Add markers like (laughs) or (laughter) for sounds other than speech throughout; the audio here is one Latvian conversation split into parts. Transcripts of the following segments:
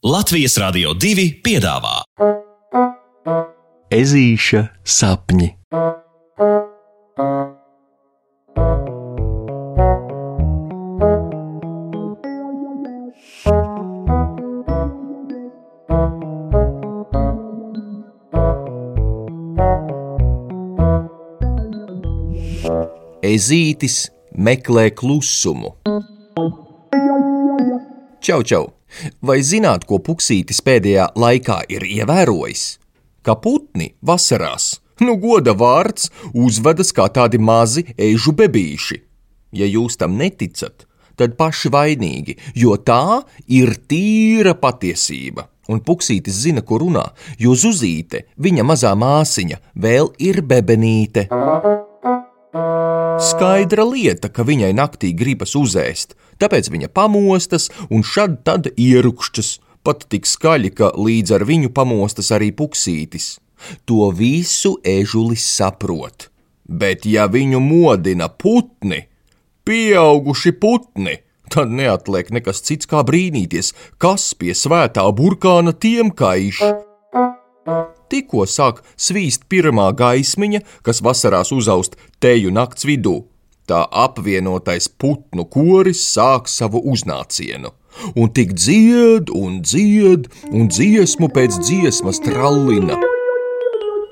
Latvijas Rādio 2 piedāvā Ezīša sapņi. Ezītis meklē klusumu. Čau, čau! Vai zināt, ko puksītis pēdējā laikā ir ievērojis? Ka putni vasarās, nu goda vārds, uzvedas kā tādi mazi ežu bebīši. Ja jūs tam neticat, tad paši vainīgi, jo tā ir tīra patiesība. Un puksītis zina, ko runā, jo zuzīte, viņa mazā māsiņa, vēl ir bebenīte. Skaidra lieta, ka viņai naktī gribas uzēst, tāpēc viņa pamostas un šad tad ierukšķas, pat tik skaļi, ka līdz ar viņu pamostas arī puksītis. To visu ežulis saprot. Bet ja viņu modina putni, pieauguši putni, tad neatliek nekas cits kā brīnīties, kas pie svētā burkāna tiem kaiš. Tikko sāk svīst pirmā gaismiņa, kas vasarās uzaust teju nakts vidū, tā apvienotais putnu koris sāk savu uznācienu. Un tik dzied un dzied, un dziesmu pēc dziesmas trallina.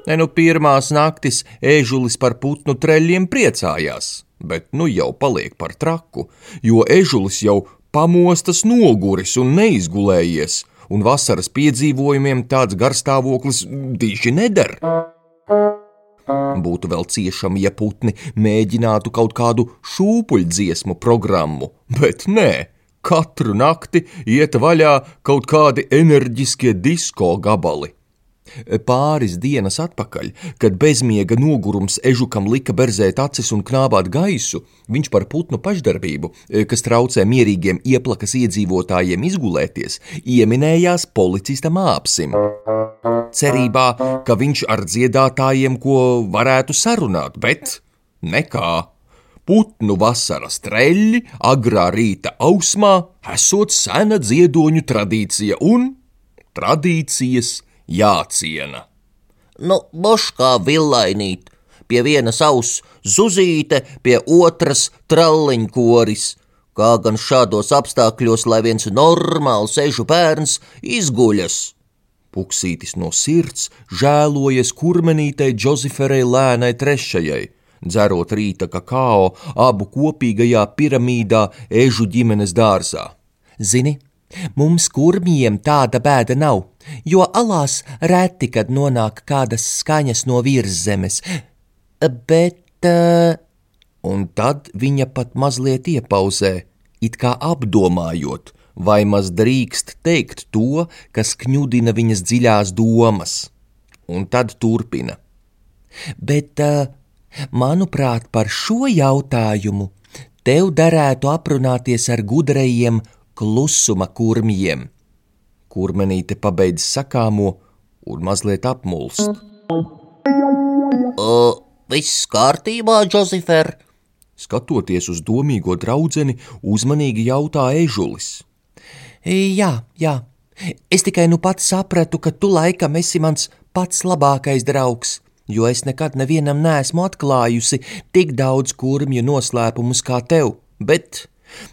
Ne nu pirmās naktis ežulis par putnu treļiem priecājās, bet nu jau paliek par traku, jo ežulis jau pamostas noguris un neizgulējies, un vasaras piedzīvojumiem tāds garstāvoklis diži neder. Būtu vēl ciešami, ja putni mēģinātu kaut kādu šūpuļdziesmu programmu, bet nē, katru nakti iet vaļā kaut kādi enerģiskie disko gabali. Pāris dienas atpakaļ, kad bezmiega nogurums ežukam lika berzēt acis un knābāt gaisu, viņš par putnu pašdarbību, kas traucē mierīgiem ieplakas iedzīvotājiem izgulēties, ieminējās policista māpsim. Cerībā, ka viņš ar dziedātājiem ko varētu sarunāt, bet nekā. Putnu vasaras treļļi agrā rīta ausmā esot sena dziedoņu tradīcija un tradīcijas jāciena. Nu, boš kā villainīt, pie vienas auss zuzīte, pie otras tralliņkoris. Kā gan šādos apstākļos, lai viens normāls ežu bērns izguļas? Puksītis no sirds žēlojas kurmenītei Džoziferei lēnai trešajai, dzerot rīta kakao abu kopīgajā piramīdā ežu ģimenes dārzā. Zini, mums kurmiem tāda bēda nav, jo alās reti, kad nonāk kādas skaņas no virszemes, bet. Uh... Un tad viņa pat mazliet iepauzē, it kā apdomājot, vai maz drīkst teikt to, kas kņudina viņas dziļās domas, un tad turpina. Bet, manuprāt, par šo jautājumu tev derētu aprunāties ar gudrajiem klusuma kurmiem. Kurmenīte pabeidz sakāmo un mazliet apmulst. O, viss kārtībā, Džozifer? Skatoties uz domīgo draudzeni, uzmanīgi jautā ežulis. Jā, jā, es tikai nu pats sapratu, ka tu laikam esi mans pats labākais draugs, jo es nekad nevienam neesmu atklājusi tik daudz kurmju noslēpumus kā tev, bet,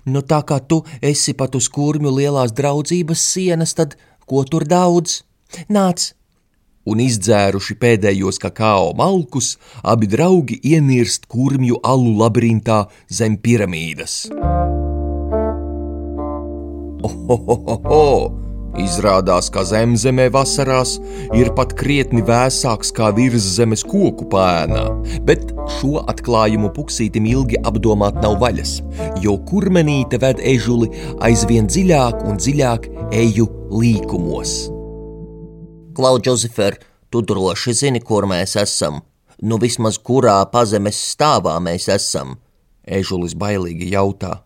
nu tā kā tu esi pat uz kurmju lielās draudzības sienas, tad ko tur daudz? Nāc! Un izdzēruši pēdējos kakao malkus, abi draugi ienirst kurmju alu labirintā zem piramīdas. Ohohoho! Izrādās, ka zemzemē vasarās ir pat krietni vēsāks kā virszemes koku pēnā, bet šo atklājumu puksītim ilgi apdomāt nav vaļas, jo kurmenīte ved ežuli aizvien dziļāk un dziļāk eju līkumos. Klau, Džozifer, tu droši zini, kur mēs esam. Nu, vismaz kurā pazemes stāvā mēs esam. Ežulis bailīgi jautā.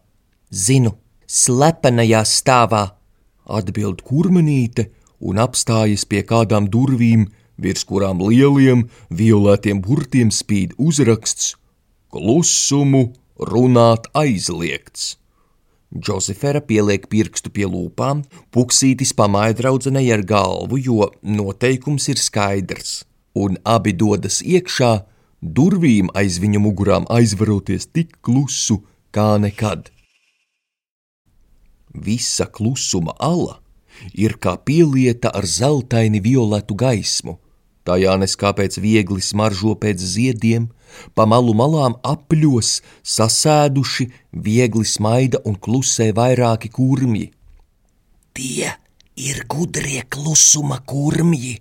Zinu, slepenajā stāvā, atbild kurmenīte un apstājas pie kādām durvīm, virs kurām lieliem, violetiem burtiem spīd uzraksts: Klusumu runāt aizliegts. Džozefera pieliek pirkstu pie lūpām, puksītis pamāja draudzenei ar galvu, jo noteikums ir skaidrs, un abi dodas iekšā, durvīm aiz viņa mugurām aizvaroties tik klusu kā nekad. Visa klusuma ala ir kā pielieta ar zeltaini violetu gaismu, tajā neskāpēc viegli smaržo pēc ziediem, Pa malu malām apļos, sasēduši, viegli smaida un klusē vairāki kurmji. Tie ir gudrie klusuma kurmji!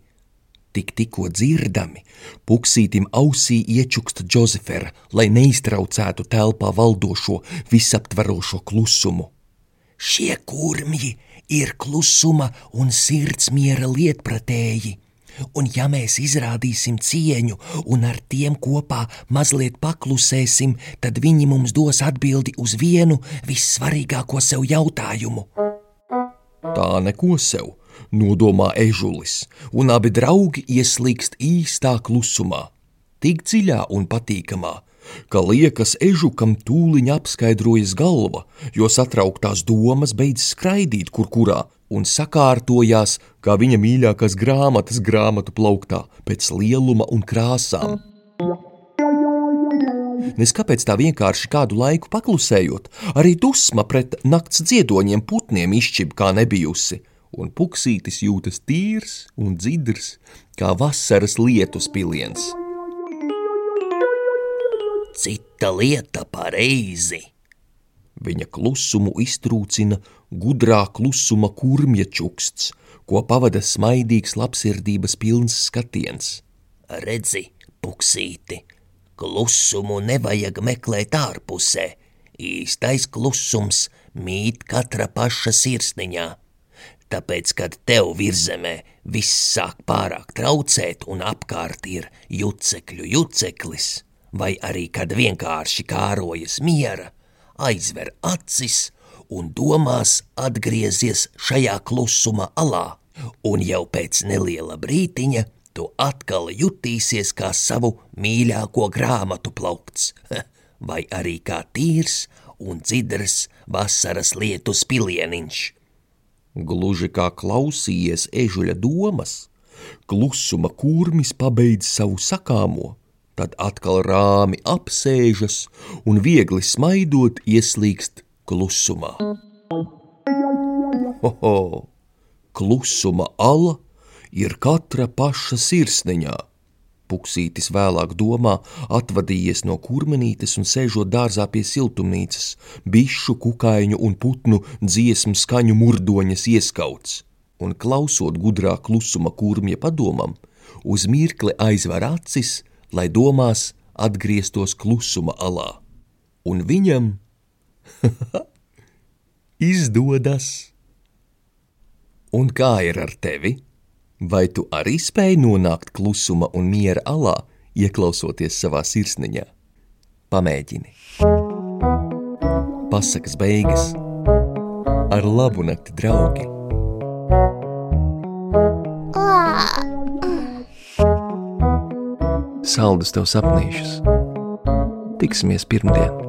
Tik tikko dzirdami, puksītim ausī iečukst Džozefera, lai neiztraucētu telpā valdošo visaptverošo klusumu. Šie kurmji ir klusuma un sirdsmiera lietpratēji un ja mēs izrādīsim cieņu un ar tiem kopā mazliet paklusēsim, tad viņi mums dos atbildi uz vienu vissvarīgāko sev jautājumu. Tā neko sev, nodomā ežulis, un abi draugi ieslīgst īstā klusumā, tik dziļā un patīkamā, ka liekas ežukam tūliņ apskaidrojas galva, jo satrauktās domas beidz skraidīt kur kurā un sakārtojās kā viņa mīļākās grāmatas grāmatu plauktā pēc lieluma un krāsām. Nes kāpēc tā vienkārši kādu laiku paklusējot, arī dusma pret nakts dziedoņiem putniem izšķib kā nebijusi, un puksītis jūtas tīrs un dzidrs kā vasaras lietus piliens. Lieta par reizi Viņa klusumu iztrūcina gudrā klusuma kurmja čuksts, ko pavada smaidīgs labsirdības pilns skatiens. Redzi, puksīti, klusumu nevajag meklēt ārpusē, īstais klusums mīt katra paša sirsniņā. Tāpēc, kad tev virzemē viss sāk pārāk traucēt un apkārt ir jucekļu juceklis, vai arī kad vienkārši kārojas miera, aizver acis un domās atgriezies šajā klusuma alā, un jau pēc neliela brītiņa tu atkal jutīsies kā savu mīļāko grāmatu plaukts, (laughs) vai arī kā tīrs un dzidrs vasaras lietu spilieniņš. Gluži kā klausījies ežuļa domas, klusuma kurmis pabeidz savu sakāmo tad atkal rāmi apsēžas un viegli smaidot ieslīgst klusumā. Hoho! Klusuma ala ir katra paša sirsniņā. Puksītis vēlāk domā, atvadījies no kurmenītes un sēžot dārzā pie siltumnīcas, bišu, kukaiņu un putnu dziesmu skaņu murdoņas ieskauts, un klausot gudrā klusuma kurmja padomam, uz mirkli aizver acis lai domās atgrieztos klusuma alā. Un viņam (laughs) izdodas. Un kā ir ar tevi? Vai tu arī spēj nonākt klusuma un miera alā, ieklausoties savā sirsniņā? Pamēģini. Pasakas beigas ar labu nakti, draugi! Saldus tev sapnīšus. Tiksimies pirmdien!